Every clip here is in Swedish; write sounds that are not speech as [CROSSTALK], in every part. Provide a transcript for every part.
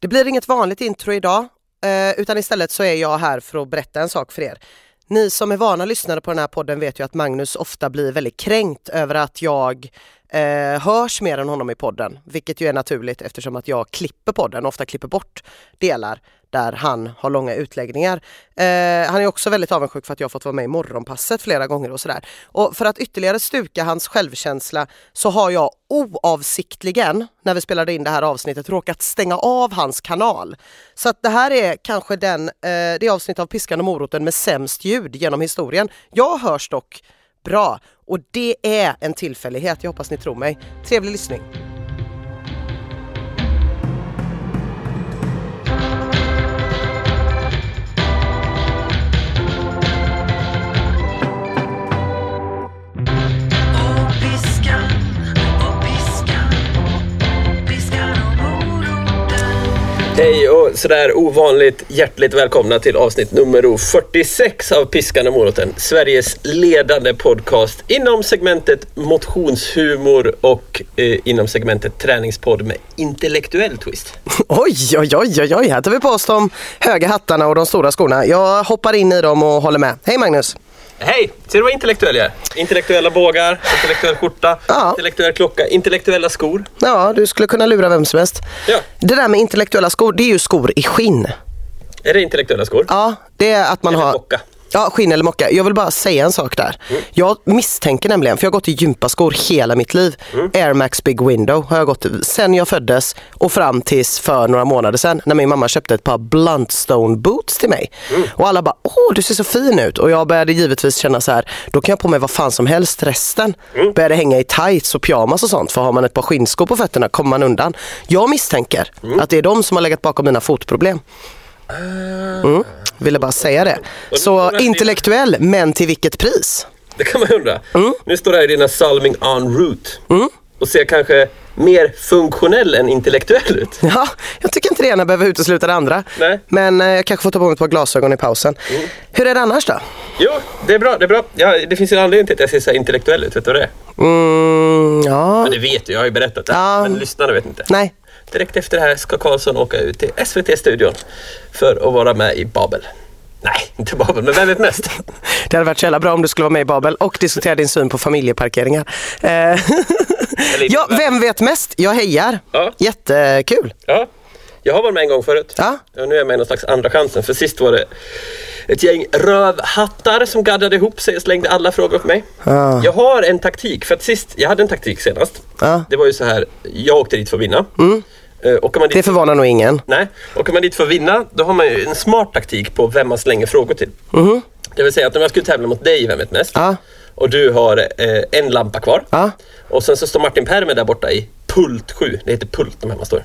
Det blir inget vanligt intro idag eh, utan istället så är jag här för att berätta en sak för er. Ni som är vana lyssnare på den här podden vet ju att Magnus ofta blir väldigt kränkt över att jag eh, hörs mer än honom i podden, vilket ju är naturligt eftersom att jag klipper podden, ofta klipper bort delar där han har långa utläggningar. Eh, han är också väldigt avundsjuk för att jag fått vara med i Morgonpasset flera gånger och sådär. Och för att ytterligare stuka hans självkänsla så har jag oavsiktligen, när vi spelade in det här avsnittet, råkat stänga av hans kanal. Så att det här är kanske den, eh, det avsnitt av Piskan och moroten med sämst ljud genom historien. Jag hörs dock bra och det är en tillfällighet, jag hoppas ni tror mig. Trevlig lyssning! Hej och sådär ovanligt hjärtligt välkomna till avsnitt nummer 46 av Piskan och moroten. Sveriges ledande podcast inom segmentet motionshumor och eh, inom segmentet träningspodd med intellektuell twist. [LAUGHS] Oj, oj, oj, oj, oj, här tar vi på oss de höga hattarna och de stora skorna. Jag hoppar in i dem och håller med. Hej Magnus! Hej! Ser du vad intellektuell jag är? Intellektuella bågar, intellektuell skjorta, Ja. intellektuell klocka, intellektuella skor. Ja, du skulle kunna lura vem som helst. Ja. Det där med intellektuella skor, det är ju skor i skinn. Är det intellektuella skor? Ja, det är att man Eller har... mocka. Ja, skinn eller mocka. Jag vill bara säga en sak där. Mm. Jag misstänker nämligen, för jag har gått i gympaskor hela mitt liv. Mm. Air Max Big Window har jag gått sen jag föddes och fram tills för några månader sedan när min mamma köpte ett par Bluntstone boots till mig. Mm. Och alla bara, åh du ser så fin ut. Och jag började givetvis känna så här, då kan jag på mig vad fan som helst resten. Mm. Började hänga i tights och pyjamas och sånt. För har man ett par skinnskor på fötterna kommer man undan. Jag misstänker Mm. att det är de som har legat bakom mina fotproblem. Mm. Ville bara säga det. Så intellektuell, men till vilket pris? Det kan man undra. Mm. Nu står det här i dina Salming en route och ser kanske mer funktionell än intellektuell ut. [LAUGHS] Ja, jag tycker inte det ena behöver utesluta det andra. Nej. Men eh, jag kanske får ta på mig ett par glasögon i pausen. Hur är det annars då? Jo, det är bra. Det, är bra. Ja, det finns en anledning till att jag ser så intellektuell ut. Vet du vad det är? Mm, ja, Men det vet du, jag har ju berättat det. Ja. Men lyssnarna vet inte. nej. Direkt efter det här ska Karlsson åka ut till SVT-studion för att vara med i Babel. Nej, inte Babel, men vem vet mest? [LAUGHS] Det hade varit så jävla bra om du skulle vara med i Babel och diskutera din syn på familjeparkeringar. Eh, [LAUGHS] ja, vem vet mest? Jag hejar. Ja. Jättekul. Ja, jag har varit med en gång förut. Ja. Och nu är jag med i någon slags andra chansen. För sist var det ett gäng rövhattar som gaddade ihop sig och slängde alla frågor på mig. Ah. Jag har en taktik. För att sist, jag hade en taktik senast. Ja. Det var ju så här, jag åkte dit för att vinna. Eh, åker man dit Det förvånar nog ingen. Nej, åker man dit för att vinna då har man ju en smart taktik på vem man slänger frågor till. Det vill säga att om jag skulle tävla mot dig i Vem vet mest Ja. och du har eh, en lampa kvar Ja. och sen så står Martin Permer där borta i pult 7. Det heter pult de här man står.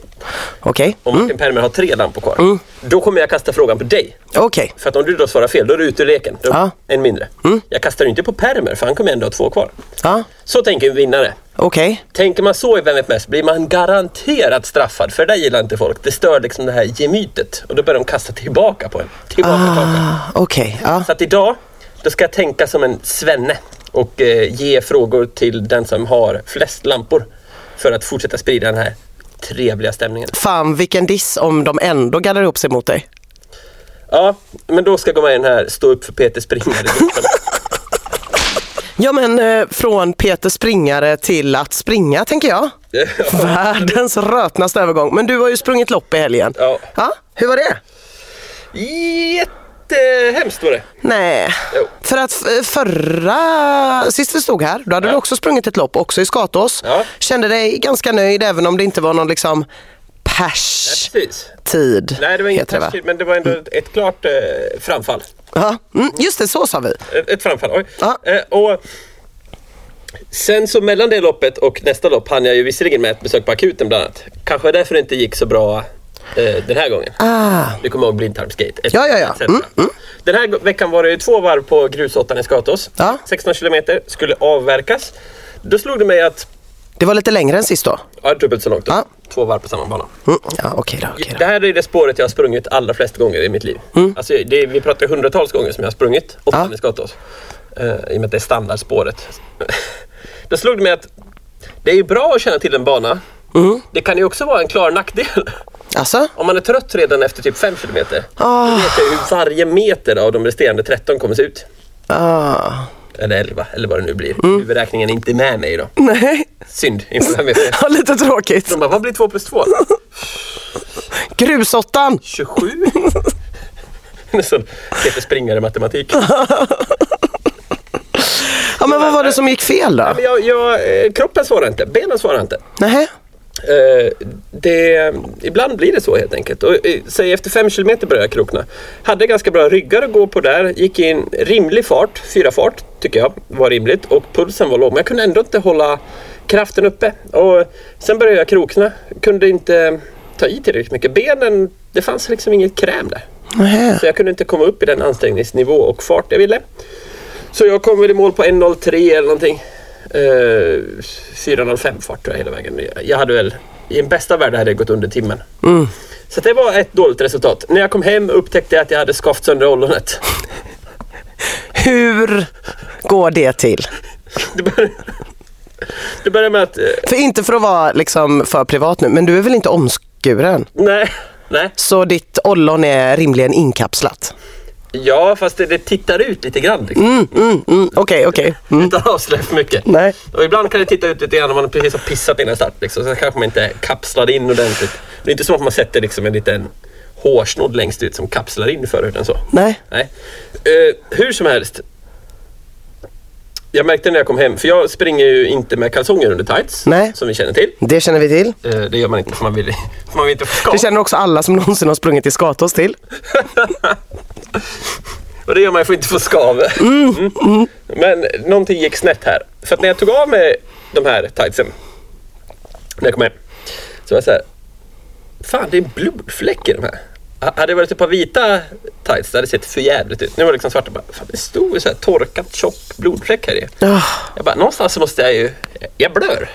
Okej. Och Martin Permer har tre lampor kvar. Då kommer jag kasta frågan på dig. Okej. För att om du då svarar fel, då är du ute ur leken. Då Ja. En mindre. Jag kastar inte på Permer för han kommer ändå ha två kvar. Ja. Så tänker en vinnare. Okej. Tänker man så i Vem vet mest blir man garanterat straffad. För det gillar inte folk. Det stör liksom det här gemytet. Och då börjar de kasta tillbaka på en. Tillbaka, tillbaka. Ah, Okej. Ja. Så att idag, då ska jag tänka som en svenne. Och eh, ge frågor till den som har flest lampor. För att fortsätta sprida den här trevliga stämningen. Fan vilken diss om de ändå gaddar ihop sig mot dig. Ja, men då ska jag gå med i den här Stå upp för Peter Springare-gruppen. [LAUGHS] Ja men eh, från Peter Springare till att springa tänker jag. Världens rötnaste övergång. Men du har ju sprungit lopp i helgen. Ja. Ja, hur var det? Jättehemskt var det. Nej, Jo. för att f- förra, sist vi stod här, då hade du också sprungit ett lopp, också i Skatås. Ja. Kände dig ganska nöjd även om det inte var någon liksom pers Precis. tid. Nej, det var va? taskigt, men det var ändå ett klart eh, framfall. Ja, mm, just det, så sa vi. Ett, ett framfall, oj. Ja. Eh, och sen så mellan det loppet och nästa lopp hann jag ju visserligen med ett besök på akuten bland annat. Kanske därför det inte gick så bra eh, den här gången. Ah, Du kommer ihåg blindtarmsgate? Ja, ja, ja. etc. Mm, Den här veckan var det två varv på grusåttan i Skatås. Ja. 16 kilometer, skulle avverkas. Då slog det mig att, det var lite längre än sist då. ja dubbelt så långt då. Ja. Två varv på samma bana. Mm, ja, okej då. Det då. här är det spåret jag har sprungit allra flest gånger i mitt liv. Alltså, det, vi pratar hundratals gånger som jag har sprungit, åttan Mm. Ja. i Skatås. Uh, I och med att det är standardspåret. [LAUGHS] Då slog det mig att det är bra att känna till en bana. Mm. Det kan ju också vara en klar nackdel. Alltså? Om man är trött redan efter typ 5 kilometer, Ah. då vet jag hur varje meter av de resterande 13 kommer se ut. Ah. Eller 11, eller vad det nu blir. Mm. Huvudräkningen är inte med mig idag. Nej, Synd inför här med [LAUGHS] ja, lite tråkigt. De bara, vad blir 2 plus 2? Grusåttan! 27? Nästan [LAUGHS] Peter Springare matematik. [LAUGHS] Ja, men vad var det som gick fel då? Jag, jag, eh, kroppen svarar inte, benen svarar inte. Nej. Eh, det, ibland blir det så helt enkelt. Och, eh, säg efter fem kilometer började jag krokna. Hade ganska bra ryggar att gå på där. Gick in rimlig fart, fyra fart tycker jag var rimligt. Och pulsen var låg. Men jag kunde ändå inte hålla kraften uppe. Och sen började jag krokna. Kunde inte ta i tillräckligt mycket. Benen, det fanns liksom inget kräm där. Nej. Så jag kunde inte komma upp i den ansträngningsnivå och fart jag ville. Så jag kom väl i mål på 1.03 eller någonting. Eh, 4.05 fart tror jag hela vägen. Jag hade väl, i en bästa värld hade jag gått under timmen. Mm. Så det var ett dåligt resultat. När jag kom hem upptäckte jag att jag hade skavt sönder ollonet. [LAUGHS] Hur går det till? Det började, det började med att... eh, För inte för att vara liksom för privat nu, men du är väl inte omskuren? Nej, nej. Så ditt ollon är rimligen inkapslat? Ja, fast det, det tittar ut lite grann. Liksom. Mm, mm, mm. Okej, okej. Mm. Utan att avslöja för mycket. Nej. Och ibland kan det titta ut lite grann om man precis har pissat innan start. Liksom. Så kanske man inte kapslar in ordentligt. Det är inte som att man sätter liksom en liten hårsnodd längst ut som kapslar in förhuden så. Nej. Nej. Eh, hur som helst. Jag märkte när jag kom hem, för jag springer ju inte med kalsonger under tights. Nej. Som vi känner till. Det känner vi till. Eh, det gör man inte för man vill, för [LAUGHS] man vill inte få. Det känner också alla som någonsin har sprungit i Skatås till. [LAUGHS] Och det gör man ju för att inte få skav. Mm. Men någonting gick snett här. För att när jag tog av mig de här tightsen, när jag kom hem, så var jag så här, fan det är blodfläck i de här. Ha- Hade det varit ett par vita tights, det hade sett för jävligt ut. Nu var det liksom svarta, bara, fan det stod så här torkat tjock blodfläck här i. Ah, Jag bara, någonstans måste jag ju, jag blör.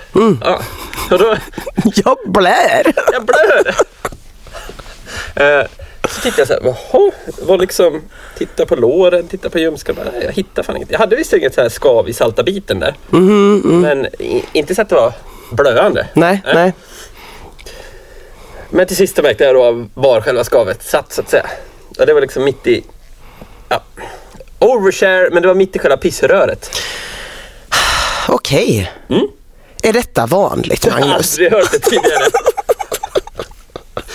Ja. Och då, [LAUGHS] jag blär. [LAUGHS] jag blöder! Eh, så tittade jag så här, jaha, var liksom, titta på låren, titta på nej, Jag hittar fan inget. Jag hade visst inget så här skav i salta biten där. Men i, inte så att det var blödande. Nej, nej. Men till sist märkte jag då var själva skavet satt så att säga. Och det var liksom mitt i, ja, overshare, men det var mitt i själva pissröret. Okej. Är detta vanligt Jag har Magnus? aldrig hört det tidigare. [LAUGHS]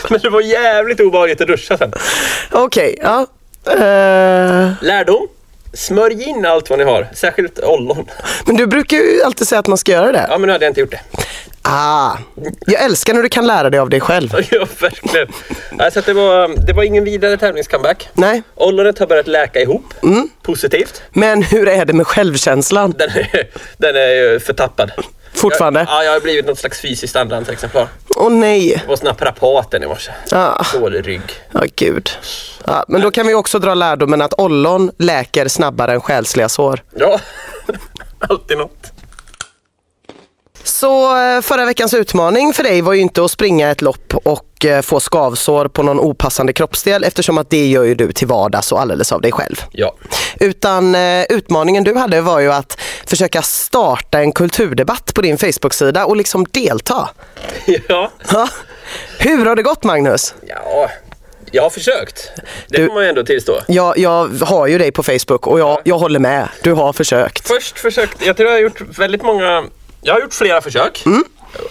Men det var jävligt obehagligt att duscha sen. Okej, ja. Eh, Lärdom. Smörj in allt vad ni har, särskilt ollon. men du brukar ju alltid säga att man ska göra det. Ja, men nu hade jag inte gjort det. Ah, jag älskar när du kan lära dig av dig själv. [LAUGHS] Ja, verkligen. Nej, så att det, var, det var ingen vidare tävlingscomeback. Nej, Ollonet har börjat läka ihop. Positivt. men hur är det med självkänslan? Den är, den är förtappad. Fortfarande? Jag, ja, jag har blivit något slags fysiskt andrahandsexemplar. Åh nej. Jag var naprapaten i morse. Ah, Dålig rygg. ja, gud. Ja, men då kan vi också dra lärdomen att ollon läker snabbare än själsliga sår. Ja, [LAUGHS] alltid något. Så eh, förra veckans utmaning för dig var ju inte att springa ett lopp och eh, få skavsår på någon opassande kroppsdel eftersom att det gör ju du till vardags och alldeles av dig själv. Ja. Utan eh, utmaningen du hade var ju att försöka starta en kulturdebatt på din Facebook-sida och liksom delta. [LAUGHS] Ja. Ja. Hur har det gått Magnus? ja, jag har försökt. Det Du- får man ju ändå tillstå. Jag, jag har ju dig på Facebook och jag, jag håller med. Du har försökt. Först försökt, jag tror jag har gjort väldigt många, jag har gjort flera försök. Mm.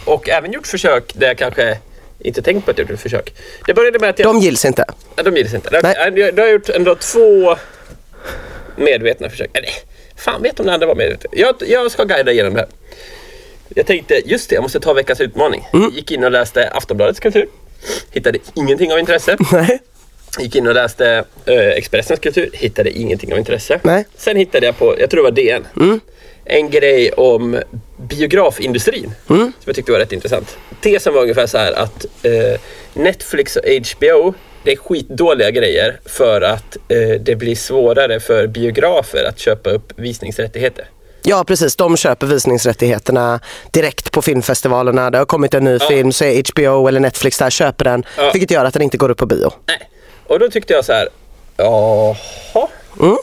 Och även gjort försök där jag kanske inte tänkt på att jag gjort försök. Det började med att jag... De gills inte. Ja, de gills inte. Jag, jag, jag har gjort ändå två medvetna försök. Eller, fan vet om det andra var medvetet. Jag, jag ska guida igenom det här. Jag tänkte, just det, jag måste ta veckans utmaning. Mm. Gick in och läste Aftonbladets kultur. Hittade ingenting av intresse. [LAUGHS] Nej. Gick in och läste eh, Expressens kultur. Hittade ingenting av intresse. Nej. Sen hittade jag på, jag tror det var DN. En grej om biografindustrin. Som jag tyckte var rätt intressant. Tesen var ungefär så här att eh, Netflix och HBO det är skitdåliga grejer för att eh, det blir svårare för biografer att köpa upp visningsrättigheter. Ja precis, de köper visningsrättigheterna direkt på filmfestivalerna. Det har kommit en ny film så är HBO eller Netflix där köper den. Ja. Vilket gör att den inte går upp på bio. Nej. Och då tyckte jag så här, jaha.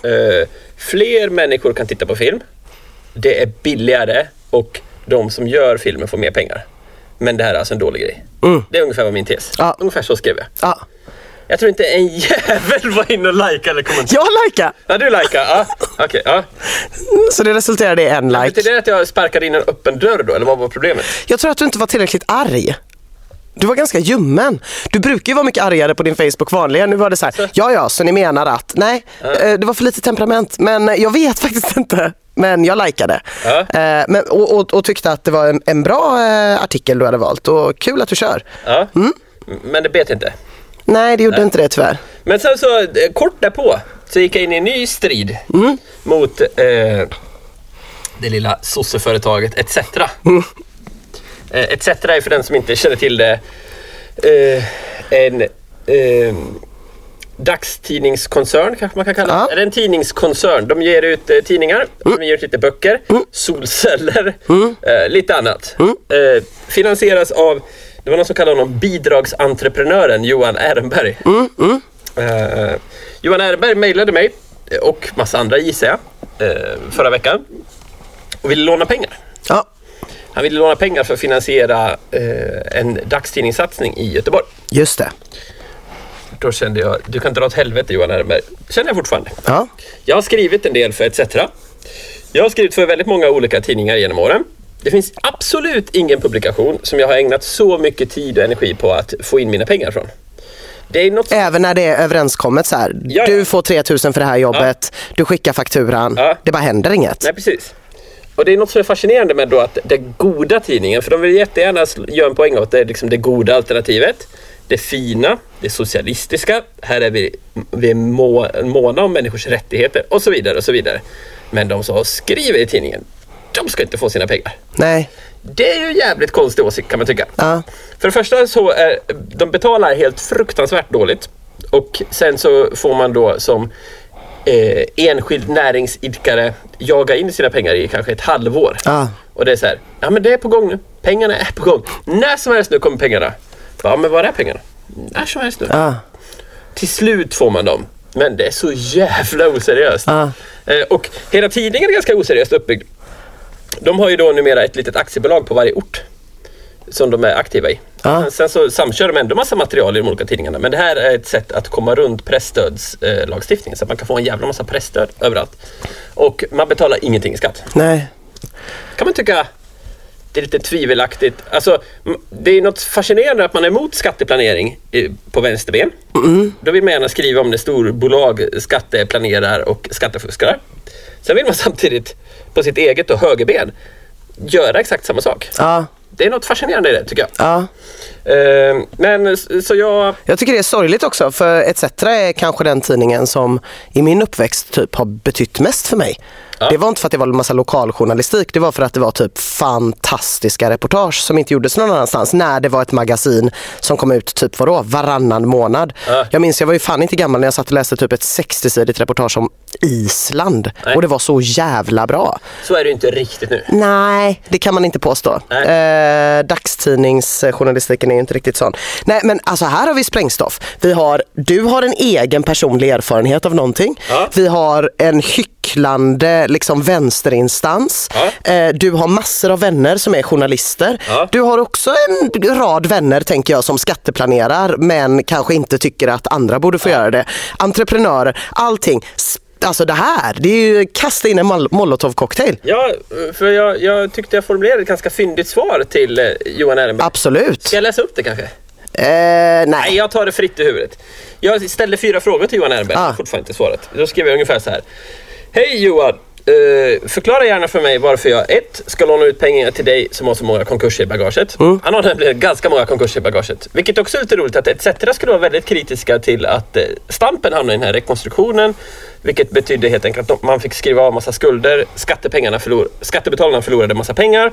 Eh, fler människor kan titta på film. Det är billigare och de som gör filmen får mer pengar. Men det här är alltså en dålig grej. Det är ungefär vad min tes. Ja. Ungefär så skrev jag. Ja. Jag tror inte en [LAUGHS] jävel var inne och likade eller kommenterade. Jag likar! Ja, du likar. Ja, okej. ja. Så det resulterade i en like. Betyder det att jag sparkade in en öppen dörr då, eller vad var problemet? Jag tror att du inte var tillräckligt arg. Du var ganska ljummen. Du brukar ju vara mycket argare på din Facebook vanligen. Nu var det så här, ja ja, så ni menar att, nej, eh, det var för lite temperament. Men jag vet faktiskt inte. Men jag likade. Ja. Eh, men, och, och, och tyckte att det var en, en bra eh, artikel du hade valt och kul att du kör. Ja. Men det bet inte. Nej, det gjorde inte det tyvärr. Men sen så, eh, kort därpå, så gick jag in i en ny strid mot eh, det lilla sosseföretaget ETC. Eh, ETC är för den som inte känner till det eh, en dagstidningskoncern kanske man kan kalla det. Ja. Eller en tidningskoncern. De ger ut eh, tidningar, de ger ut lite böcker, solceller, eh, lite annat. Eh, finansieras av, det var någon som kallade honom bidragsentreprenören Johan Ehrenberg. Eh, Johan Ehrenberg mejlade mig och massa andra gissar jag eh, förra veckan och ville låna pengar. Ja, Han ville låna pengar för att finansiera eh, en dagstidningssatsning i Göteborg. just det. Då kände jag, du kan dra åt helvete Johan Ehrenberg. Känner jag fortfarande. Ja. Jag har skrivit en del för ETC. Jag har skrivit för väldigt många olika tidningar genom åren. Det finns absolut ingen publikation som jag har ägnat så mycket tid och energi på att få in mina pengar från. Det är något Även när det är överenskommet så här. Ja, ja. Du får 3000 för det här jobbet, du skickar fakturan. Ja. Det bara händer inget. Nej, precis. Och det är något som är fascinerande med då att den goda tidningen, för de vill jättegärna göra en poäng att det är liksom det goda alternativet. Det fina, det socialistiska, här är vi, vi är må, måna om människors rättigheter och så vidare och så vidare. Men de som skriver i tidningen, de ska inte få sina pengar. Nej. Det är ju jävligt konstig åsikt kan man tycka. Ja. För det första så är de betalar helt fruktansvärt dåligt och sen så får man då som eh, enskild näringsidkare jaga in sina pengar i kanske ett halvår. Ja. Och det är så här, ja men det är på gång nu. Pengarna är på gång. När som helst nu kommer pengarna. Ja men var är pengarna? När som helst nu. Ja. Till slut får man dem. Men det är så jävla oseriöst. Ja. Eh, och hela tidningen är ganska oseriöst uppbyggd. De har ju då numera ett litet aktiebolag på varje ort. Som de är aktiva i. Men Sen så samkör de ändå massa material i de olika tidningarna. Men det här är ett sätt att komma runt pressstödslagstiftningen. Eh, så att man kan få en jävla massa pressstöd överallt. Och man betalar ingenting i skatt. Nej. Kan man tycka det är lite tvivelaktigt. Alltså, det är något fascinerande att man är emot skatteplanering på vänsterben. Då vill man gärna skriva om när storbolag skatteplanerar och skattefuskar. Sen vill man samtidigt på sitt eget och högerben göra exakt samma sak. Ja. Det är något fascinerande i det tycker jag. Ja. Eh, men så jag... Jag tycker det är sorgligt också för ETC är kanske den tidningen som i min uppväxt typ har betytt mest för mig. Ja. Det var inte för att det var en massa lokaljournalistik, det var för att det var typ fantastiska reportage som inte gjordes någon annanstans. När det var ett magasin som kom ut typ vadå, varannan månad. Ja. Jag minns, jag var ju fan inte gammal när jag satt och läste typ ett 60-sidigt reportage om Island. Nej. Och det var så jävla bra. Så är det ju inte riktigt nu. Nej, det kan man inte påstå. Eh, dagstidningsjournalistiken är ju inte riktigt sån. Nej, men alltså här har vi sprängstoff. Vi har, du har en egen personlig erfarenhet av någonting. Ja. Vi har en hycklande liksom, vänsterinstans. Ja. Eh, du har massor av vänner som är journalister. Ja. Du har också en rad vänner tänker jag som skatteplanerar men kanske inte tycker att andra borde få göra det. Entreprenörer, allting. Alltså det här, det är ju kasta in en mol- molotovcocktail. Ja, för jag, jag tyckte jag formulerade ett ganska fyndigt svar till eh, Johan Ehrenberg. Absolut. Ska jag läsa upp det kanske? Eh, Nej, nej. jag tar det fritt i huvudet. Jag ställde fyra frågor till Johan Ehrenberg, Ah. fortfarande inte svaret. Då skrev jag ungefär så här. Hej Johan! Eh, förklara gärna för mig varför jag ett ska låna ut pengar till dig som har så många konkurser i bagaget. Han har nämligen ganska många konkurser i bagaget. Vilket också är lite roligt att ETC skulle vara väldigt kritiska till att eh, Stampen hamnade i den här rekonstruktionen. Vilket betydde helt enkelt att man fick skriva av massa skulder. Skattepengarna förlor- skattebetalarna förlorade massa pengar.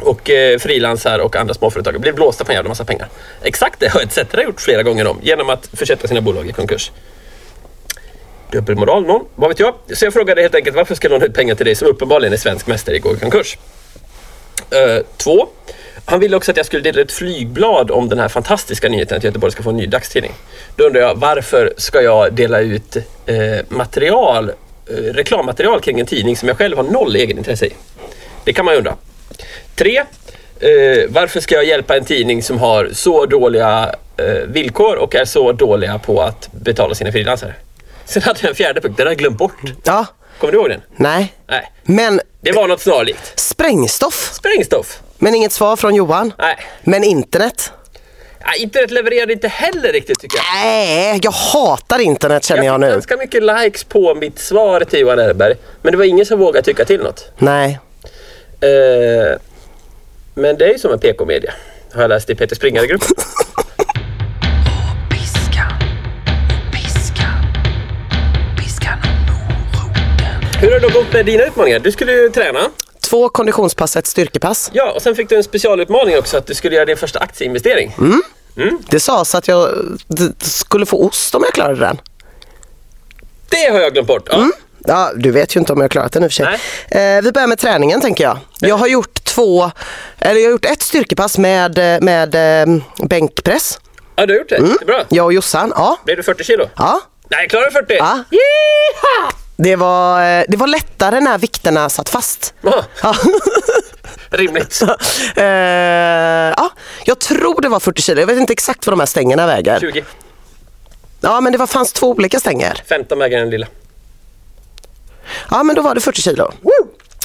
Och eh, frilansar och andra småföretag blev blåsta på en jävla massa pengar. Exakt det har ETC gjort flera gånger om genom att försätta sina bolag i konkurs. Dubbelmoral någon, vad vet jag? Så jag frågade helt enkelt varför ska jag låna ut pengar till dig som uppenbarligen är svensk mästare i går gå i konkurs? Uh, två. Han ville också att jag skulle dela ett flygblad om den här fantastiska nyheten att Göteborg ska få en ny dagstidning. Då undrar jag varför ska jag dela ut eh, material, eh, reklammaterial kring en tidning som jag själv har noll egenintresse i? Det kan man ju undra. Tre. Eh, varför ska jag hjälpa en tidning som har så dåliga eh, villkor och är så dåliga på att betala sina frilansare? Sen hade jag en fjärde punkt, den har jag glömt bort. Ja, Kommer du ihåg den? nej. Nej. Men Det var något snarlikt. sprängstoff. Sprängstoff. Men inget svar från Johan. Nej. Men internet. Ja, internet levererade inte heller riktigt tycker jag. Nej, jag hatar internet känner jag fick nu. ganska mycket likes på mitt svar till Johan Erberg. Men det var ingen som vågade tycka till något. Nej. Eh, men det är ju som en PK-media. Har jag läst i Peter Springare-gruppen. [LAUGHS] Hur har det gått med dina utmaningar? Du skulle ju träna. Två konditionspass, ett styrkepass. Ja, och sen fick du en specialutmaning också att du skulle göra din första aktieinvestering. Det sades att jag skulle få ost om jag klarade den. Det har jag glömt bort. Ja. Ja, du vet ju inte om jag har klarat den i och för sig. Eh, vi börjar med träningen tänker jag. Jag har gjort två, eller jag har gjort ett styrkepass med, eh, med eh, bänkpress. ja, du har gjort det. Det är bra. Jag och Jossan, ja. Blev du 40 kilo? ja. Nej, klarade 40. Ja. Yeeha! Det, var, eh, det var lättare när vikterna satt fast. Ja. [LAUGHS] rimligt. [LAUGHS] eh, ja, jag tror det var 40 kilo. Jag vet inte exakt vad de här stängerna väger. 20. Ja, men det var, fanns två olika stänger. 15 väger den lilla. Ja, men då var det 40 kilo.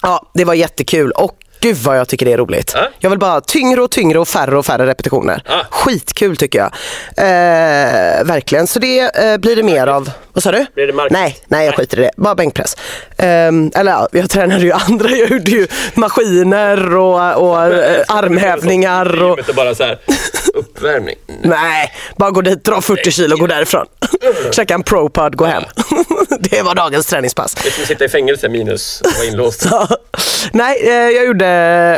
Ja, det var jättekul och gud vad jag tycker det är roligt. Ja. Jag vill bara tyngre och tyngre och färre och färre repetitioner. Ja. Skitkul tycker jag. Eh, verkligen, så det eh, blir det mer av. Vad sa du? Blir det mark? Nej, nej jag skiter i det. Bara bänkpress. Ehm, eller ja, jag tränade ju [LAUGHS] andra. Jag gjorde ju maskiner och, och eh, armhävningar. Och, är bara så här, uppvärmning. [LAUGHS] nej, bara gå dit, dra 40 kilo och gå därifrån. [LAUGHS] Käka en propod, gå hem. det var dagens träningspass. Det är som att sitta i fängelse minus att vara inlåst. Nej, eh, jag gjorde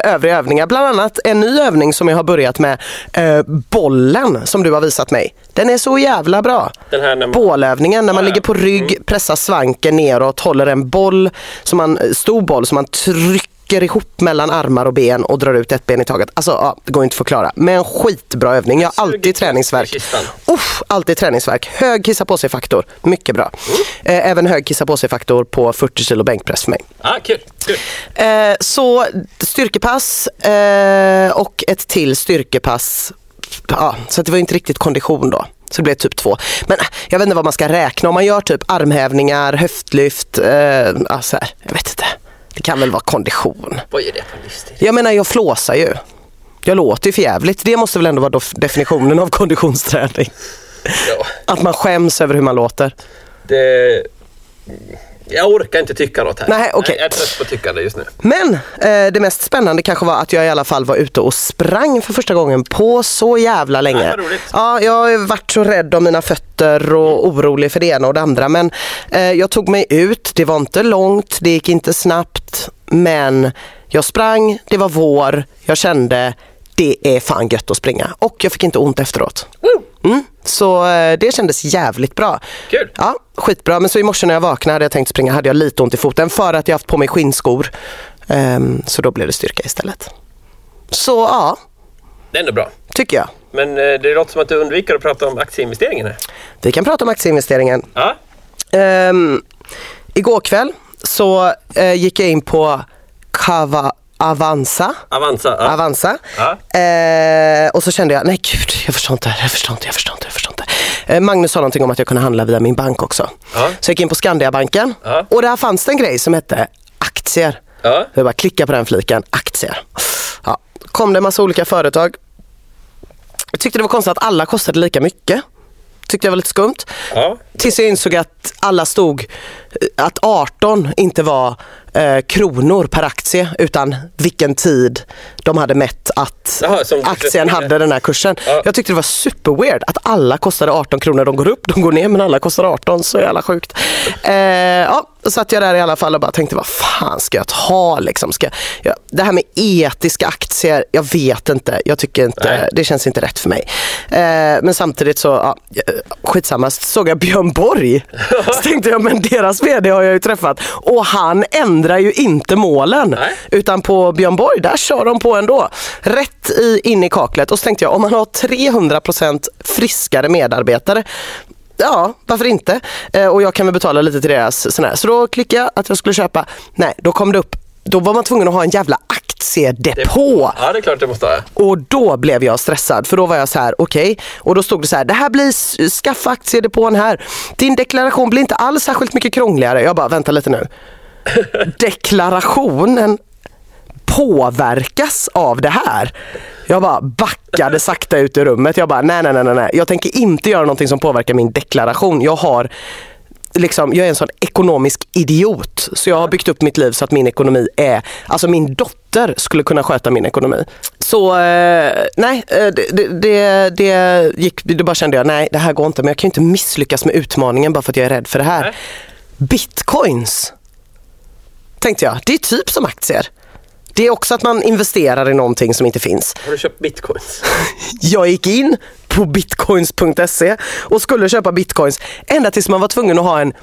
övriga övningar. Bland annat en ny övning som jag har börjat med. Eh, bollen som du har visat mig. Den är så jävla bra. Den här när man- Bålövningen när man Ja, ligger på rygg, pressar svanken neråt, håller en boll, som man, stor boll som man trycker ihop mellan armar och ben och drar ut ett ben i taget. Alltså, ja, det går inte att förklara. Men skitbra övning. Jag har alltid träningsverk. Uff, alltid träningsverk. Hög kissa på sig-faktor. Mycket bra. Mm. Eh, även hög kissa på sig-faktor på 40 kilo bänkpress för mig. Ah, kul, kul. Eh, så styrkepass eh, och ett till styrkepass. Ja, så det var inte riktigt kondition då. Så det blev typ två. Men jag vet inte vad man ska räkna. Om man gör typ armhävningar, höftlyft, eh, alltså, här, jag vet inte. Det kan väl vara kondition. Vad är det för livsstil? Jag menar jag flåsar ju. Jag låter ju för jävligt. Det måste väl ändå vara definitionen av konditionsträning. Ja, Att man skäms över hur man låter. det... Jag orkar inte tycka något här. Nej, okej. Jag är trött på tyckande just nu. Men eh, det mest spännande kanske var att jag i alla fall var ute och sprang för första gången på så jävla länge. Ja. Ja, jag har varit så rädd om mina fötter och orolig för det ena och det andra. Men eh, jag tog mig ut, det var inte långt, det gick inte snabbt. Men jag sprang, det var vår, jag kände det är fan gött att springa. Och jag fick inte ont efteråt. Mm, så eh, det kändes jävligt bra. Kul. Ja, skitbra. Men så i morse när jag vaknade hade jag tänkt springa hade jag lite ont i foten för att jag haft på mig skinnskor. Ehm, så då blev det styrka istället. Så ja, Det är ändå bra. tycker jag. Men eh, det låter som att du undviker att prata om aktieinvesteringen här. Vi kan prata om aktieinvesteringen. Ja, Um, igår kväll så eh, gick jag in på Kava Avanza. Avanza. Ja. Avanza. Ja. Eh, och så kände jag, nej gud, jag förstår inte, jag förstår inte, jag förstår inte, jag förstår inte. Eh, Magnus sa någonting om att jag kunde handla via min bank också. Ja. Så jag gick in på Skandiabanken och där fanns det en grej som hette aktier. Ja. Jag bara klicka på den fliken, aktier. Ja. Kom det en massa olika företag. Jag tyckte det var konstigt att alla kostade lika mycket. Tyckte jag var lite skumt. Ja. Tills jag insåg att alla stod, eh, att 18 inte var eh, kronor per aktie utan vilken tid de hade mätt att som- aktien hade den här kursen. Ja. Jag tyckte det var superweird att alla kostade 18 kronor. De går upp, de går ner men alla kostar 18 så jävla sjukt. Eh, ja, då satt jag där i alla fall och bara tänkte vad fan ska jag ta liksom? Ska jag, det här med etiska aktier, jag vet inte. Jag tycker inte, Nej. det känns inte rätt för mig. Eh, men samtidigt så, ja, skitsamma, så såg jag Björn Borg. [LAUGHS] Så tänkte jag, men deras vd har jag ju träffat. Och han ändrar ju inte målen. Nej. Utan på Björn Borg, där kör de på ändå. Rätt i, in i kaklet. Och så tänkte jag, om man har 300% friskare medarbetare Ja, varför inte? Eh, och jag kan väl betala lite till deras sån här. Så då klickade jag att jag skulle köpa. Nej, då kom det upp då var man tvungen att ha en jävla aktiedepå. Ja, det är klart det måste ha. Och då blev jag stressad för då var jag så här, okej. Och då stod det så här, det här blir skaffa aktiedepån här. Din deklaration blir inte alls särskilt mycket krångligare. Jag bara, vänta lite nu. Deklarationen påverkas av det här. Jag bara backade sakta ut ur rummet. Jag bara, nej, nej, nej, nej. Jag tänker inte göra någonting som påverkar min deklaration. Jag har liksom, jag är en sån ekonomisk idiot. Så jag har byggt upp mitt liv så att min ekonomi är, alltså min dotter skulle kunna sköta min ekonomi. Så eh, nej, eh, det, det, det, det gick, då bara kände jag, nej det här går inte. Men jag kan ju inte misslyckas med utmaningen bara för att jag är rädd för det här. Nej. Bitcoins, tänkte jag, det är typ som aktier. Det är också att man investerar i någonting som inte finns. Har du köpt bitcoins? [LAUGHS] Jag gick in på bitcoins.se och skulle köpa bitcoins ända tills man var tvungen att ha en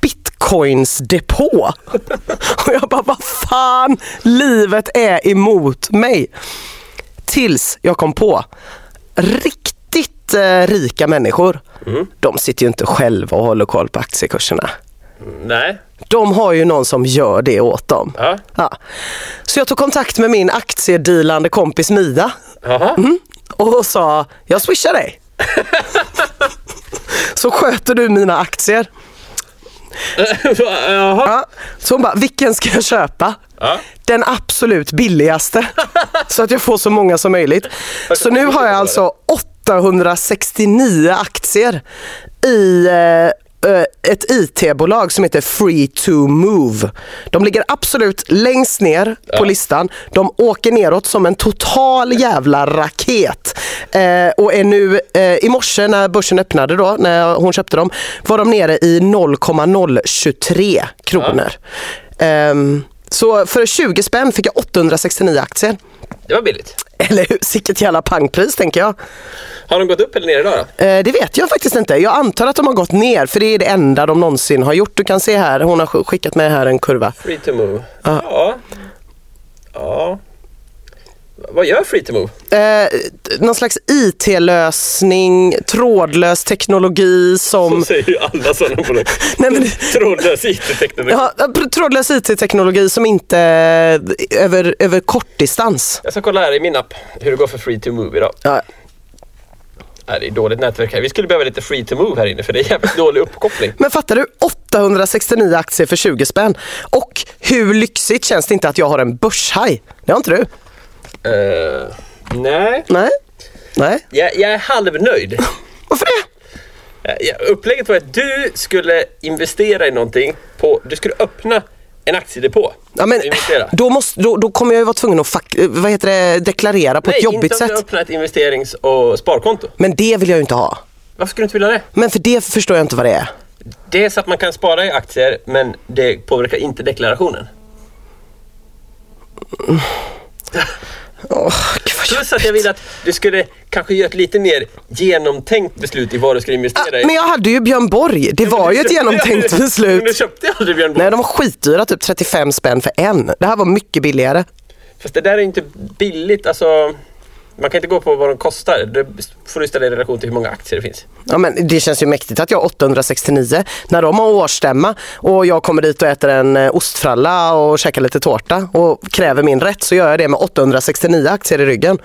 bitcoinsdepå. [LAUGHS] Och jag bara, vad fan, livet är emot mig. Tills jag kom på, riktigt eh, rika människor, de sitter ju inte själva och håller koll på aktiekurserna. Nej. De har ju någon som gör det åt dem. Ja. Ja. Så jag tog kontakt med min aktiedealande kompis Mia. Mm. och sa, jag swishar dig. [LAUGHS] så sköter du mina aktier. [LAUGHS] Ja. Så hon bara, vilken ska jag köpa? Ja. Den absolut billigaste. så att jag får så många som möjligt. Så nu har jag alltså 869 aktier i eh, ett IT-bolag som heter Free to Move. De ligger absolut längst ner på listan. De åker neråt som en total jävla raket. Eh, och är nu, eh, i morse när börsen öppnade då, när hon köpte dem, var de nere i 0,023 kronor. Ehm, så för 20 spänn fick jag 869 aktier. Det var billigt. Eller hur? Sicket jävla pangpris tänker jag. Har de gått upp eller ner idag då? Eh, det vet jag faktiskt inte. Jag antar att de har gått ner för det är det enda de någonsin har gjort. Du kan se här, hon har sk- skickat med här en kurva. Free to move. Ja. Ja. Ja. Vad gör Free to move? Eh, någon slags IT-lösning, trådlös teknologi Så som... säger ju alla sådana bolag. [LAUGHS] Nej, men, Trådlös IT-teknologi. ja, trådlös IT-teknologi som inte över, över kortdistans. Jag ska kolla här i min app hur det går för Free to move idag. Ja, Nej, det är dåligt nätverk här. Vi skulle behöva lite Free to move här inne för det är jävligt dålig uppkoppling. Men fattar du? 869 aktier för 20 spänn. Och hur lyxigt känns det inte att jag har en börshaj? Det har inte du? Uh, nej, Nej? Nej? jag, jag är halvnöjd. [LAUGHS] Varför det? Eh, ja, Upplägget var att du skulle investera i någonting. På, du skulle öppna en aktiedepå. Ja, men, då, måste, då, då kommer jag ju vara tvungen att fak- eh, vad heter det, deklarera på Nej, ett jobbigt inte om du sätt. öppnar ett investerings och sparkonto. Men det vill jag ju inte ha. Varför skulle du inte vilja det? Men för det förstår jag inte vad det är. Det är så att man kan spara i aktier men det påverkar inte deklarationen. Åh, [LAUGHS] vad Plus att jag vill att du skulle kanske göra ett lite mer genomtänkt beslut i vad du ska investera i. Men jag hade ju Björn Borg. Det var ju ett genomtänkt aldrig- [LAUGHS] Men du beslut. köpte aldrig Björn Borg. Nej, de var skitdyra, typ 35 spänn för en. Det här var mycket billigare. Fast det där är inte billigt. Alltså, man kan inte gå på vad de kostar. Det får du ställa i relation till hur många aktier det finns. Ja, men det känns ju mäktigt att jag har 869 när de har årsstämma och jag kommer dit och äter en eh, ostfralla och käkar lite tårta och kräver min rätt så gör jag det med 869 aktier i ryggen.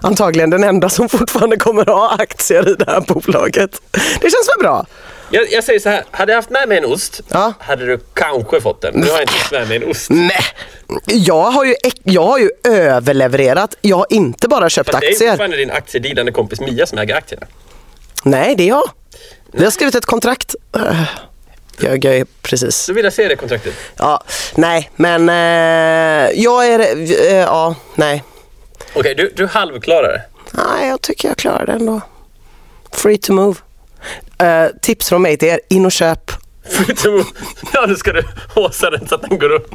Antagligen den enda som fortfarande kommer ha aktier i det här bolaget. Det känns väl bra? Jag, jag säger så här, hade jag haft med mig en ost Ja. hade du kanske fått den. Nu har jag inte haft med mig en ost. Nej, jag har ju, jag har ju överlevererat. Jag har inte bara köpt Fast det är aktier. fortfarande din aktiedealande kompis Mia som äger aktierna. Nej, det är jag. Vi har skrivit ett kontrakt. Jag är precis. Så vill jag se det kontraktet. Ja, nej, men eh, jag är... Eh, ja, nej. Okej, du, du halvklarar det. Nej, jag tycker jag klarar det ändå. Free to move. Eh, tips från mig till er, in och köp. [LAUGHS] Ja, nu ska du håsa den så att den går upp.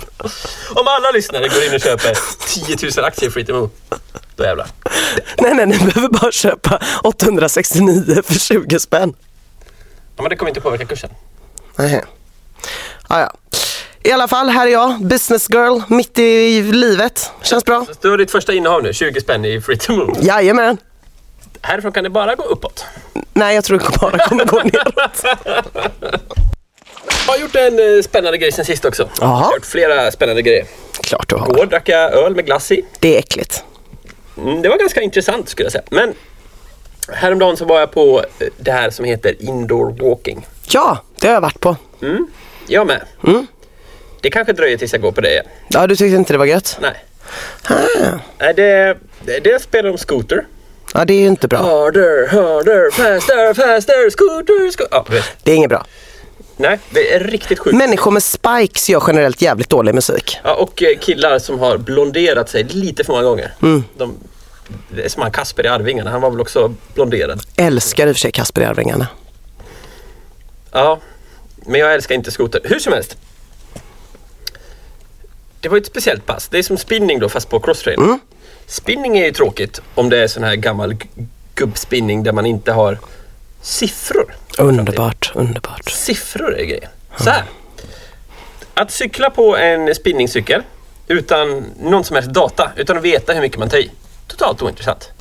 Om alla lyssnare går in och köper 10 000 aktier i move, då jävlar. Nej, nej, ni behöver bara köpa 869 för 20 spänn. Ja, men det kommer inte påverka kursen. Nej. Ah, ja. I alla fall, här är jag, business girl, mitt i livet. Känns bra. Så du har ditt första innehav nu, 20 spänn i Free to move. Jajamän. Härifrån kan det bara gå uppåt. Nej, jag tror det bara kommer gå neråt. [LAUGHS] Jag har gjort en eh, spännande grej sen sist också. Jag Jaha. har gjort flera spännande grejer. Klart du har. Igår drack jag öl med glass i. Det är äckligt. Mm, det var ganska intressant skulle jag säga. Men häromdagen så var jag på eh, det här som heter indoor walking. Ja, det har jag varit på. Jag med. Det kanske dröjer tills jag går på det igen. Ja, du tyckte inte det var gött? Nej. Ah. Det, det spelar om scooter. Ja, det är inte bra. Harder, harder, faster, faster, scooter, scooter. Ja. Det är inget bra. Nej, det är riktigt sjukt. Människor med spikes gör generellt jävligt dålig musik. Ja, och eh, killar som har blonderat sig lite för många gånger. De, det är som han Kasper i Arvingarna, han var väl också blonderad. Älskar i och för sig Kasper i Arvingarna. Ja, men jag älskar inte skoter. Hur som helst. Det var ett speciellt pass. Det är som spinning då fast på crosstrainer. Spinning är ju tråkigt om det är sån här gammal gubbspinning där man inte har siffror. Underbart, underbart. Siffror är grejen. Så här. Att cykla på en spinningcykel utan någon som helst data, utan att veta hur mycket man tar i. Totalt ointressant.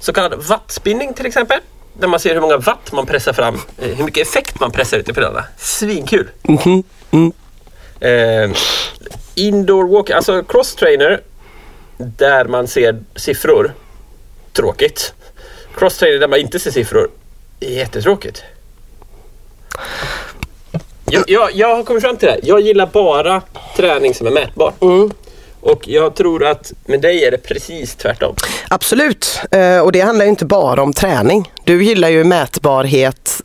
Så kallad wattspinning till exempel. Där man ser hur många watt man pressar fram, eh, hur mycket effekt man pressar ut i pedalerna. Svinkul! Eh, indoor walking, alltså cross trainer där man ser siffror. Tråkigt. Cross trainer där man inte ser siffror. Jättetråkigt. Jag, jag, jag har kommit fram till det här. Jag gillar bara träning som är mätbar. Och jag tror att med dig är det precis tvärtom. Absolut, eh, och det handlar inte bara om träning. Du gillar ju mätbarhet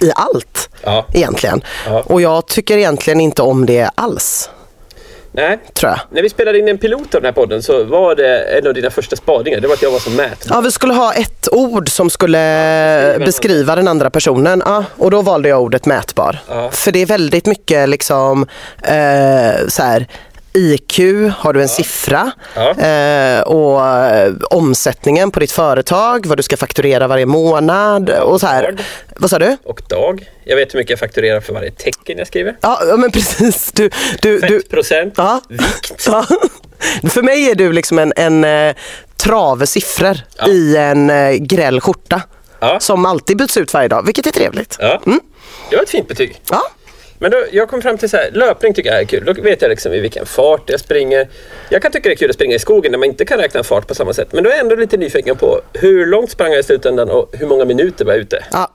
i allt Ja. egentligen. Ja. Och jag tycker egentligen inte om det alls, Nej. tror jag. När vi spelade in en pilot av den här podden så var det en av dina första spaningar. Det var att jag var så mätbar. Ja, vi skulle ha ett ord som skulle beskriva den andra personen. Ja, och då valde jag ordet mätbar. Ja. För det är väldigt mycket liksom eh, så här IQ, har du en siffra Ja. eh, och eh, omsättningen på ditt företag, vad du ska fakturera varje månad och så här. Dag. Vad sa du? Och dag. Jag vet hur mycket jag fakturerar för varje tecken jag skriver. Ja, ja, men precis. Du, du, du, Fettprocent. ja. Vikt. Ja. För mig är du liksom en, en eh, trave siffror Ja. i en eh, gräll skjorta. Ja. Som alltid byts ut varje dag, vilket är trevligt. Ja. Det var ett fint betyg. Ja. Men då, jag kom fram till så här, löpning tycker jag är kul. Då vet jag liksom i vilken fart jag springer. Jag kan tycka det är kul att springa i skogen när man inte kan räkna fart på samma sätt. Men då är jag ändå lite nyfiken på hur långt sprang jag i slutändan och hur många minuter var jag ute. Ja.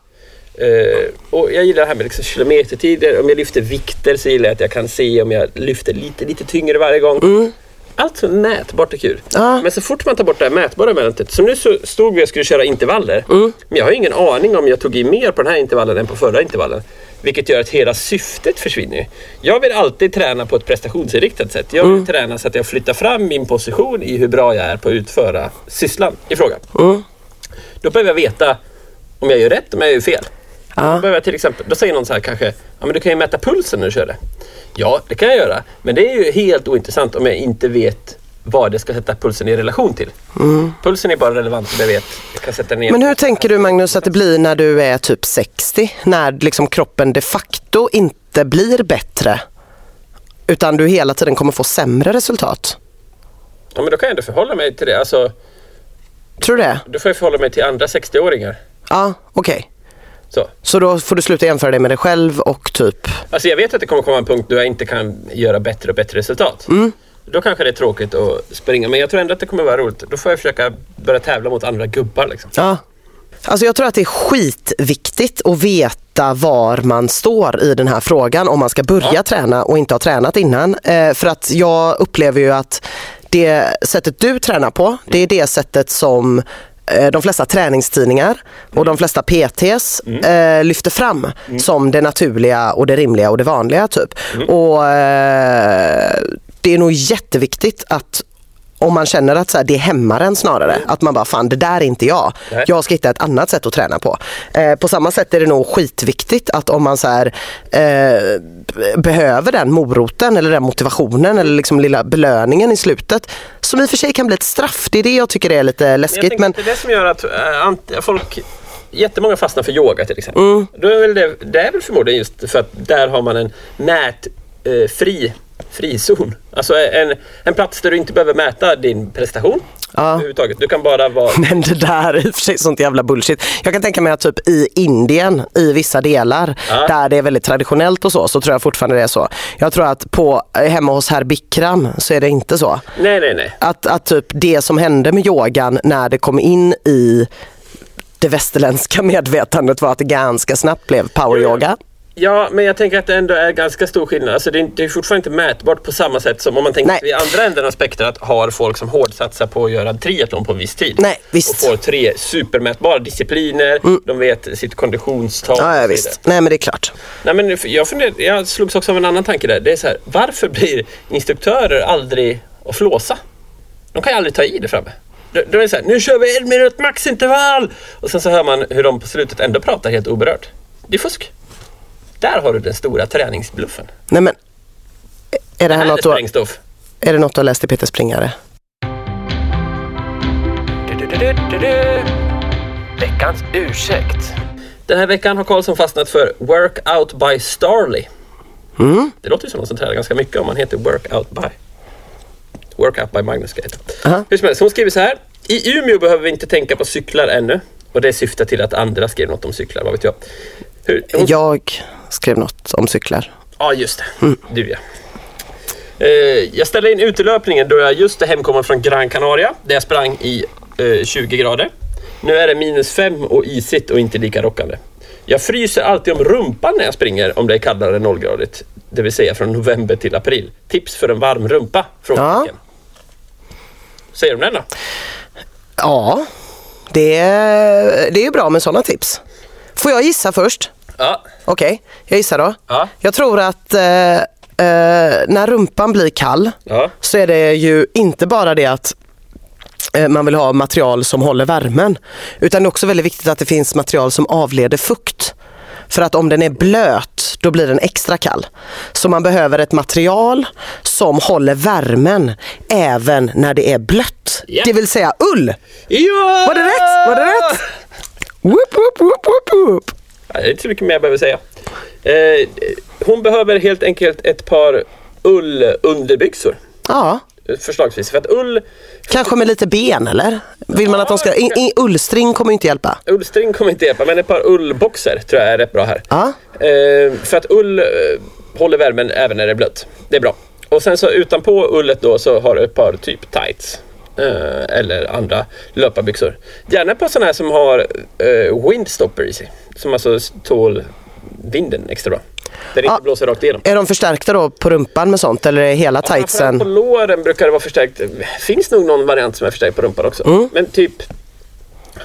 Eh, och jag gillar det här med liksom kilometertider. Om jag lyfter vikter så gillar jag att jag kan se om jag lyfter lite, lite tyngre varje gång. Allt som mätbart är kul. Ja. Men så fort man tar bort det här mätbara elementet. Så nu så stod vi och skulle köra intervaller. Men jag har ingen aning om jag tog i mer på den här intervallen än på förra intervallen. Vilket gör att hela syftet försvinner. Jag vill alltid träna på ett prestationsinriktat sätt. Jag vill träna så att jag flyttar fram min position i hur bra jag är på att utföra sysslan i fråga. Då behöver jag veta om jag gör rätt, om jag gör fel. Då, Ja. behöver jag till exempel, då säger någon så här kanske, ja men du kan ju mäta pulsen när du kör det. Ja, det kan jag göra. Men det är ju helt ointressant om jag inte vet vad jag ska sätta pulsen i relation till. Pulsen är bara relevant om jag vet. Jag kan sätta ner. Men hur tänker du Magnus att det blir när du är typ 60? När liksom kroppen de facto inte blir bättre utan du hela tiden kommer få sämre resultat? Ja, men då kan jag ändå förhålla mig till det. Alltså, Tror du det? då får jag förhålla mig till andra 60-åringar. Ja, okej. Så. Så då får du sluta jämföra dig med dig själv och typ... Alltså jag vet att det kommer komma en punkt då jag inte kan göra bättre och bättre resultat. Då kanske det är tråkigt att springa, men jag tror ändå att det kommer vara roligt. Då får jag försöka börja tävla mot andra gubbar. Liksom. Ja. Alltså jag tror att det är skitviktigt att veta var man står i den här frågan om man ska börja Ja. träna och inte ha tränat innan. Eh, för att jag upplever ju att det sättet du tränar på, det är det sättet som eh, de flesta träningstidningar och de flesta PTs eh, lyfter fram som det naturliga och det rimliga och det vanliga. typ. Och eh, Det är nog jätteviktigt att om man känner att så här, det hämmar en snarare, att man bara fan det där är inte jag. Nej. Jag ska hitta ett annat sätt att träna på. Eh, på samma sätt är det nog skitviktigt att om man så här, eh, behöver den moroten eller den motivationen eller liksom lilla belöningen i slutet som i och för sig kan bli ett straff. Det är det jag tycker är lite läskigt. Men, det är det som gör att äh, folk Jättemånga fastnar för yoga till exempel. Mm. Då är väl det, det är väl förmodligen just för att där har man en mätfri frizon. Alltså en, en plats där du inte behöver mäta din prestation. Ja. överhuvudtaget. Du kan bara vara... [LAUGHS] Men det där är i och för sig sånt jävla bullshit. Jag kan tänka mig att typ i Indien, i vissa delar, Ja. där det är väldigt traditionellt och så, så tror jag fortfarande det är så. Jag tror att på, hemma hos herr Bikram så är det inte så. Nej, nej, nej. Att, att typ det som hände med yogan när det kom in i det västerländska [LAUGHS] medvetandet var att det ganska snabbt blev poweryoga. Ja, men jag tänker att det ändå är ganska stor skillnad. Alltså det, är, det är fortfarande inte mätbart på samma sätt som om man tänker vid andra änden av spektrat har folk som hårdsatsar på att göra triathlon på en viss tid. Nej, visst. Och får tre supermätbara discipliner, de vet sitt konditionstal Ja, ja visst. Nej men det är klart. Nej, men jag, funder, jag slogs också av en annan tanke där. Det är så här, varför blir instruktörer aldrig att flåsa? De kan ju aldrig ta i det framme. De, de är så här, nu kör vi en minut maxintervall! Och sen så hör man hur de på slutet ändå pratar helt oberört. Det är fusk. Där har du den stora träningsbluffen. Nej men, är det här Här är något du, sprängstoff. är det något du har läst i Peter Springare? Veckans ursäkt. Den här veckan har Karlsson fastnat för Workout by Starly. Mm. Det låter ju som någon som tränar ganska mycket om man heter Workout by. Workout by Magnus heta. Aha. Hur som helst, hon skriver så här. I Umeå behöver vi inte tänka på cyklar ännu. Och det syftar till att andra skrev något om cyklar, vad vet jag. Hur, hon, ja. Jag skrev något om cyklar. ja, just det. Du ja. Eh, jag ställde in utelöpningen då jag just är hemkommen från Gran Canaria där jag sprang i eh, 20 grader. Nu är det minus 5 och isigt och inte lika rockande. Jag fryser alltid om rumpan när jag springer om det är kallare än nollgradigt. Det vill säga från november till april. Tips för en varm rumpa? Frågetecken. Säger de den då? Ja, det är, det är ju bra med sådana tips. Får jag gissa först? Ja. Okej, jag gissar då. Ja. Jag tror att eh, eh, när rumpan blir kall Ja. så är det ju inte bara det att eh, man vill ha material som håller värmen. Utan det är också väldigt viktigt att det finns material som avleder fukt. För att om den är blöt, då blir den extra kall. Så man behöver ett material som håller värmen även när det är blött. Ja. Det vill säga ull. Ja! Var det rätt? Var det rätt? Whoop, whoop, whoop, whoop, whoop. Det är inte så mycket mer jag behöver säga. Eh, hon behöver helt enkelt ett par ullunderbyxor. Ja, Förslagsvis. För att ull, kanske med lite ben eller? Vill man att de ska... In, in, ullstring kommer inte hjälpa. ullstring kommer inte hjälpa, men ett par ullboxer tror jag är rätt bra här. Ja. Eh, för att ull eh, håller värmen även när det är blött. Det är bra. Och sen så utanpå ullet då så har du ett par typ tights. Eh, eller andra löparbyxor. Gärna på sådana här som har windstopper i sig. Som alltså tål vinden extra bra. Där det inte Ja. blåser rakt igenom. Är de förstärkta då på rumpan med sånt eller är hela Framförallt tightsen? På låren brukar det vara förstärkt. finns nog någon variant som är förstärkt på rumpan också. Mm. Men typ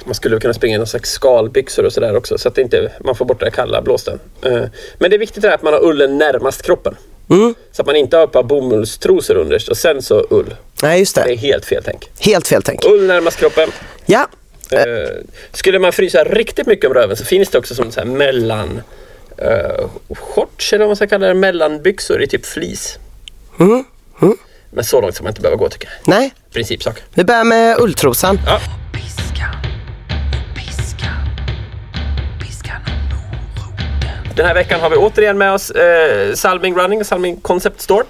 man skulle kunna springa i någon slags skalbyxor och sådär också så att inte, man får bort det kalla blåsten. Eh, Men det är viktigt det att man har ullen närmast kroppen. Mm. Så att man inte har ett par bomullstrosor underst och sen så ull. Nej just Det är det. helt fel tänk. Helt fel tänk. Ull närmast kroppen. Ja. Eh, skulle man frysa riktigt mycket om röven så finns det också som så här mellan uh, shorts eller vad man ska kalla det, mellanbyxor i typ fleece. Mm. Men så långt ska man inte behöva gå tycker jag. Nej, Principsak. vi börjar med ulltrosan. Ja. Den här veckan har vi återigen med oss eh, Salming Running, Salming Concept Store.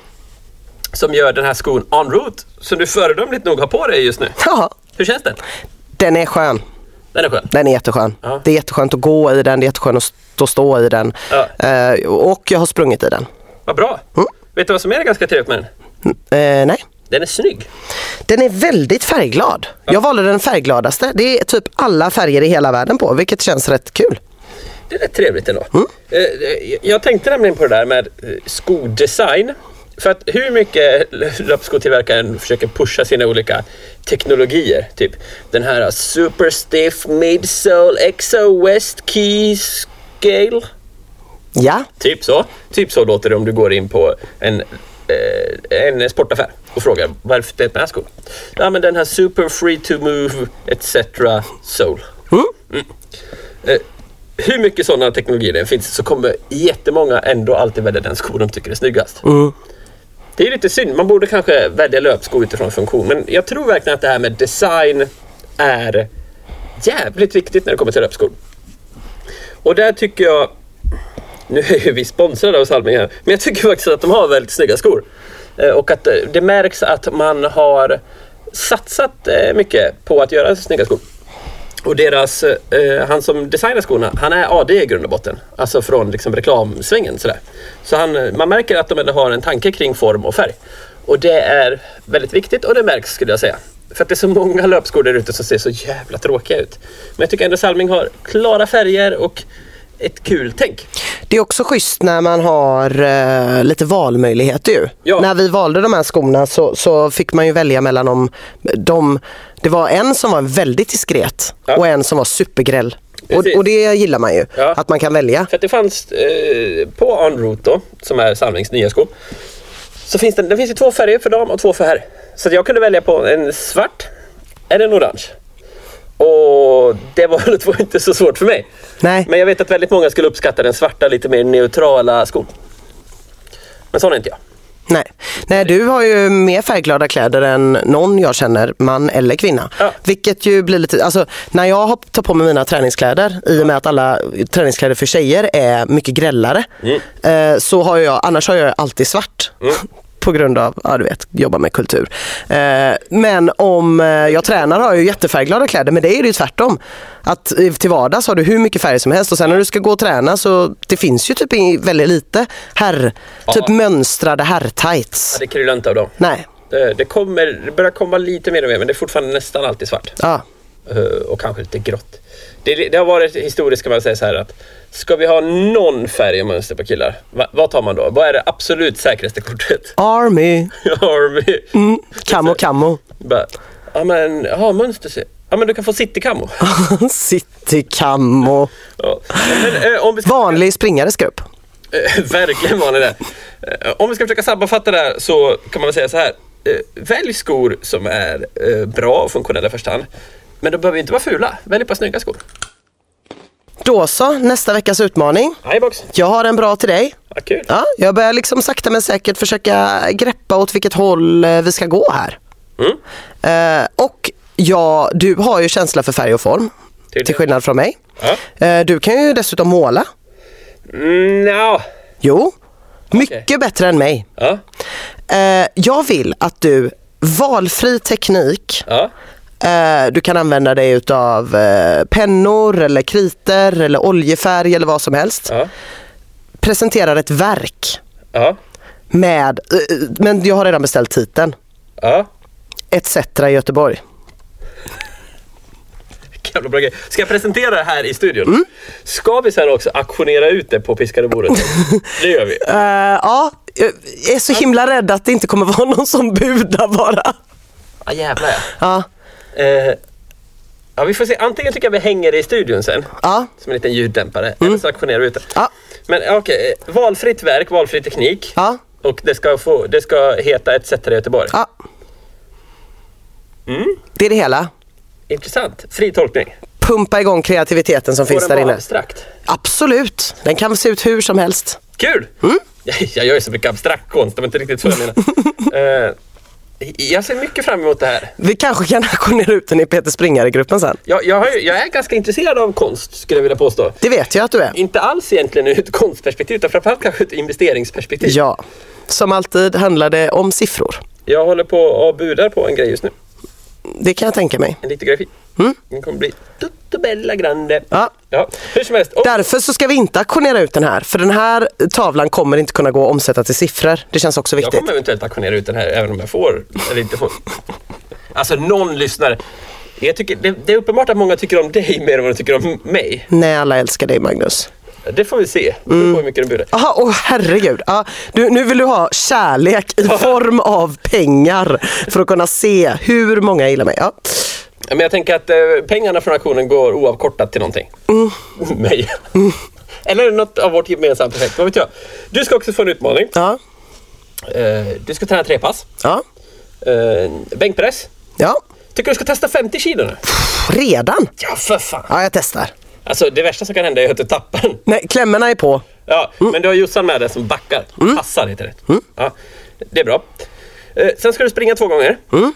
Som gör den här skon en route som du föredömligt nog har på dig just nu. Ja, Hur känns den? Den är skön. Den är skön. Den är jätteskön. Ja. Det är jätteskönt att gå i den, det är jätteskönt att stå, stå i den. Ja. Eh, och jag har sprungit i den. Vad bra. Mm. Vet du vad som är ganska trevligt med den? Eh, nej. Den är snygg. Den är väldigt färgglad. Jag valde den färggladaste. Det är typ alla färger i hela världen på, vilket känns rätt kul. Det är rätt trevligt ändå. Mm. Eh, eh, Jag tänkte nämligen på det där med eh, skodesign. För att hur mycket löpskotillverkaren försöker pusha sina olika teknologier. Typ den här Super Stiff Midsole Exo West Key Scale. Ja, Typ så. Typ så låter det om du går in på en, eh, en sportaffär och frågar varför det är den här skon. Ja men den här Super Free to Move etc. Soul. Mm. Eh, hur mycket sådana teknologier det finns så kommer jättemånga ändå alltid välja den skon de tycker är snyggast. Det är lite synd. Man borde kanske välja löpskor utifrån funktion. Men jag tror verkligen att det här med design är jävligt viktigt när det kommer till löpskor. Och där tycker jag nu är ju vi sponsrade av Salming här, men jag tycker faktiskt att de har väldigt snygga skor. Eh, och att eh, det märks att man har satsat eh, mycket på att göra snygga skor. Och deras, eh, han som designar skorna, han är AD i grund och botten. Alltså från liksom reklamsvängen sådär. Så han, eh, man märker att de ändå har en tanke kring form och färg. Och det är väldigt viktigt och det märks skulle jag säga. För att det är så många [LAUGHS] löpskor där ute som ser så jävla tråkiga ut. Men jag tycker ändå Salming har klara färger och ett kul tänk. Det är också schysst när man har eh, lite valmöjligheter ju. Ja. När vi valde de här skorna så, så fick man ju välja mellan dem. De, det var en som var väldigt diskret Ja. och en som var supergräll. Och, och det gillar man ju, Ja. att man kan välja. För det fanns eh, på En Route då, som är Salmings nya sko. Så finns det, det finns ju två färger för dam och två för herr. Så jag kunde välja på en svart eller en orange. Och det valet [LAUGHS] var inte så svårt för mig. Nej. Men jag vet att väldigt många skulle uppskatta den svarta lite mer neutrala skon. Men sån är inte jag. Nej. Nej, du har ju mer färgglada kläder än någon jag känner, man eller kvinna. Ja. Vilket ju blir lite, alltså när jag tar på mig mina träningskläder, i och med att alla träningskläder för tjejer är mycket grällare, eh, så har jag, annars har jag alltid svart. På grund av, ja du vet, jobba med kultur. Eh, men om eh, jag tränar har jag ju jättefärgglada kläder, men det är ju tvärtom. Att eh, till vardags har du hur mycket färg som helst och sen när du ska gå och träna så det finns ju typ väldigt lite herr, typ Ja. mönstrade herrtights. Det kryllar inte av dem. Nej. Det, det, kommer, det börjar komma lite mer och mer men det är fortfarande nästan alltid svart. Ja. Och kanske lite grått. Det, det har varit historiskt kan man säga så här att ska vi ha någon färg och mönster på killar, va, vad tar man då? Vad är det absolut säkraste kortet? Army. [LAUGHS] Army. Mm. Camo camo. Ja men, ja mönster. Ja men du kan få city camo. [LAUGHS] City camo. Ja. Men, eh, om vi ska, Vanlig springare ska upp. eh, [LAUGHS] verkligen vanlig det. Eh, om vi ska försöka sammanfatta det här så kan man väl säga så här. Eh, välj skor som är bra och funktionella i första hand. Men de behöver inte vara fula. Välj ett par snygga skor. Då så, nästa veckas utmaning. Hej box. Jag har en bra till dig. Ja, kul. Ja, jag börjar liksom sakta men säkert försöka greppa åt vilket håll eh, vi ska gå här. Mm. Eh, och ja, du har ju känsla för färg och form. Tydligen. Till skillnad från mig. Ja. Eh, du kan ju dessutom måla. Mm, nja. Jo, mycket bättre än mig. Ja. Eh, jag vill att du, valfri teknik, Ja. Eh, du kan använda dig utav eh, pennor eller kriter eller oljefärg eller vad som helst. Ja. Presenterar ett verk Ja. med, eh, men jag har redan beställt titeln, Ja. ETC i Göteborg. Jävla bra grej. Ska jag presentera det här i studion? Mm. Ska vi sen också auktionera ut det på piskade bordet? [LAUGHS] det gör vi. Eh, ja, jag är så himla rädd att det inte kommer vara någon som budar bara. Ja jävlar ja. Ja, Eh, ja vi får se. Antingen tycker jag vi hänger det i studion sen. ja, Som en liten ljuddämpare. Eller så auktionerar vi ut det. ja, Men ja, okej. eh, Valfritt verk, valfri teknik. ja, Och det ska, få, det ska heta ETC Göteborg. ja. Mm. Det är det hela. Intressant. Fri tolkning. Pumpa igång kreativiteten som Får finns där inne. abstrakt? Absolut, den kan se ut hur som helst. Kul! Mm. [LAUGHS] Jag gör ju så mycket abstrakt konst, det var inte riktigt så jag menar. [LAUGHS] Eh, jag ser mycket fram emot det här. Vi kanske kan [LAUGHS] auktionera ut den i Peter Springare-gruppen sen. Jag, jag, har, jag är ganska intresserad av konst, skulle jag vilja påstå. Det vet jag att du är. Inte alls egentligen ur ett konstperspektiv, utan framförallt kanske ett investeringsperspektiv. Ja, som alltid handlar det om siffror. Jag håller på och budar på en grej just nu. Det kan jag tänka mig. En litografi. Mm. Den kommer bli tutto bella grande. Ja. Ja, hur som helst. Och, Därför så ska vi inte auktionera ut den här, för den här tavlan kommer inte kunna gå att omsätta till siffror. Det känns också jag viktigt. kommer eventuellt auktionera ut den här, även om jag får eller inte får. Alltså någon lyssnare. Jag tycker, det, det är uppenbart att många tycker om dig mer än vad de tycker om mig. Nej, alla älskar dig Magnus. Det får vi se. Det på hur mycket de. Jaha, åh herregud. Ja, du, nu vill du ha kärlek i form av pengar för att kunna se hur många gillar mig. Ja. Men jag tänker att eh, pengarna från auktionen går oavkortat till någonting. Mm. Mig. Eller något av vårt gemensamma projekt, vad vet jag. Du ska också få en utmaning. Ja. Eh, du ska träna tre pass. Ja. Eh, bänkpress. ja. Tycker du ska testa 50 kilo nu? Redan? Ja, för fan. Ja, jag testar. Alltså det värsta som kan hända är att du tappar den. Nej, klämmorna är på. Ja, Mm. men du har Jossan med dig som backar. Passar heter det. Ja, det är bra. Sen ska du springa två gånger. Mm.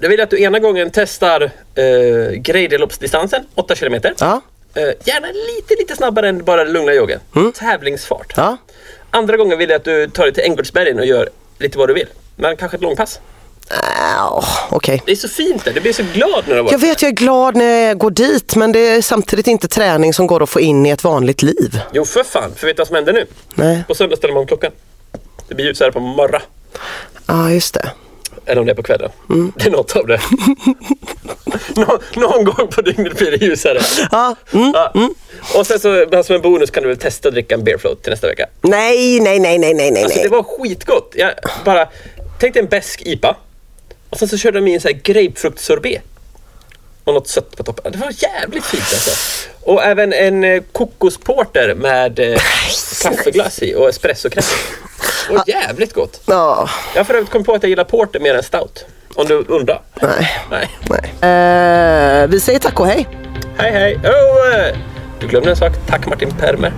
Då vill jag att du ena gången testar eh, grejdeloppsdistansen, 8 kilometer. Ja. Eh, gärna lite, lite snabbare än bara lugna joggen. Tävlingsfart. Mm. Ja. Andra gången vill jag att du tar dig till Änggårdsbergen och gör lite vad du vill. Men kanske ett långpass. Äh, Okej. Det är så fint där, du blir så glad när du har Jag vet jag är glad när jag går dit men det är samtidigt inte träning som går att få in i ett vanligt liv. Jo för fan, för vet du vad som händer nu? Nej. På söndag ställer man om klockan. Det blir ljusare på morgon. Ja just det. Eller om det är på kvällen. Mm. Det är något av det. [LAUGHS] Nå, någon gång på dygnet blir det ljusare. Ja, mm. Ja. Och sen så som en bonus kan du väl testa att dricka en beer float till nästa vecka. Nej, nej, nej, nej, nej, nej. Alltså det var skitgott. Jag bara, tänk dig en besk IPA. Och sen så körde de i en sån här grapefruktsorbet. Och något sött på toppen. Det var jävligt fint alltså. Och även en eh, kokosporter med eh, [LAUGHS] kaffeglass i och espressokräm. Var jävligt gott. Ja, Jag har för övrigt kommit på att jag gillar porter mer än stout. Om du undrar. nej, Nej. nej. Eh, vi säger tack och hej. Hej hej! Oh, eh, du glömde en sak. Tack Martin Permer.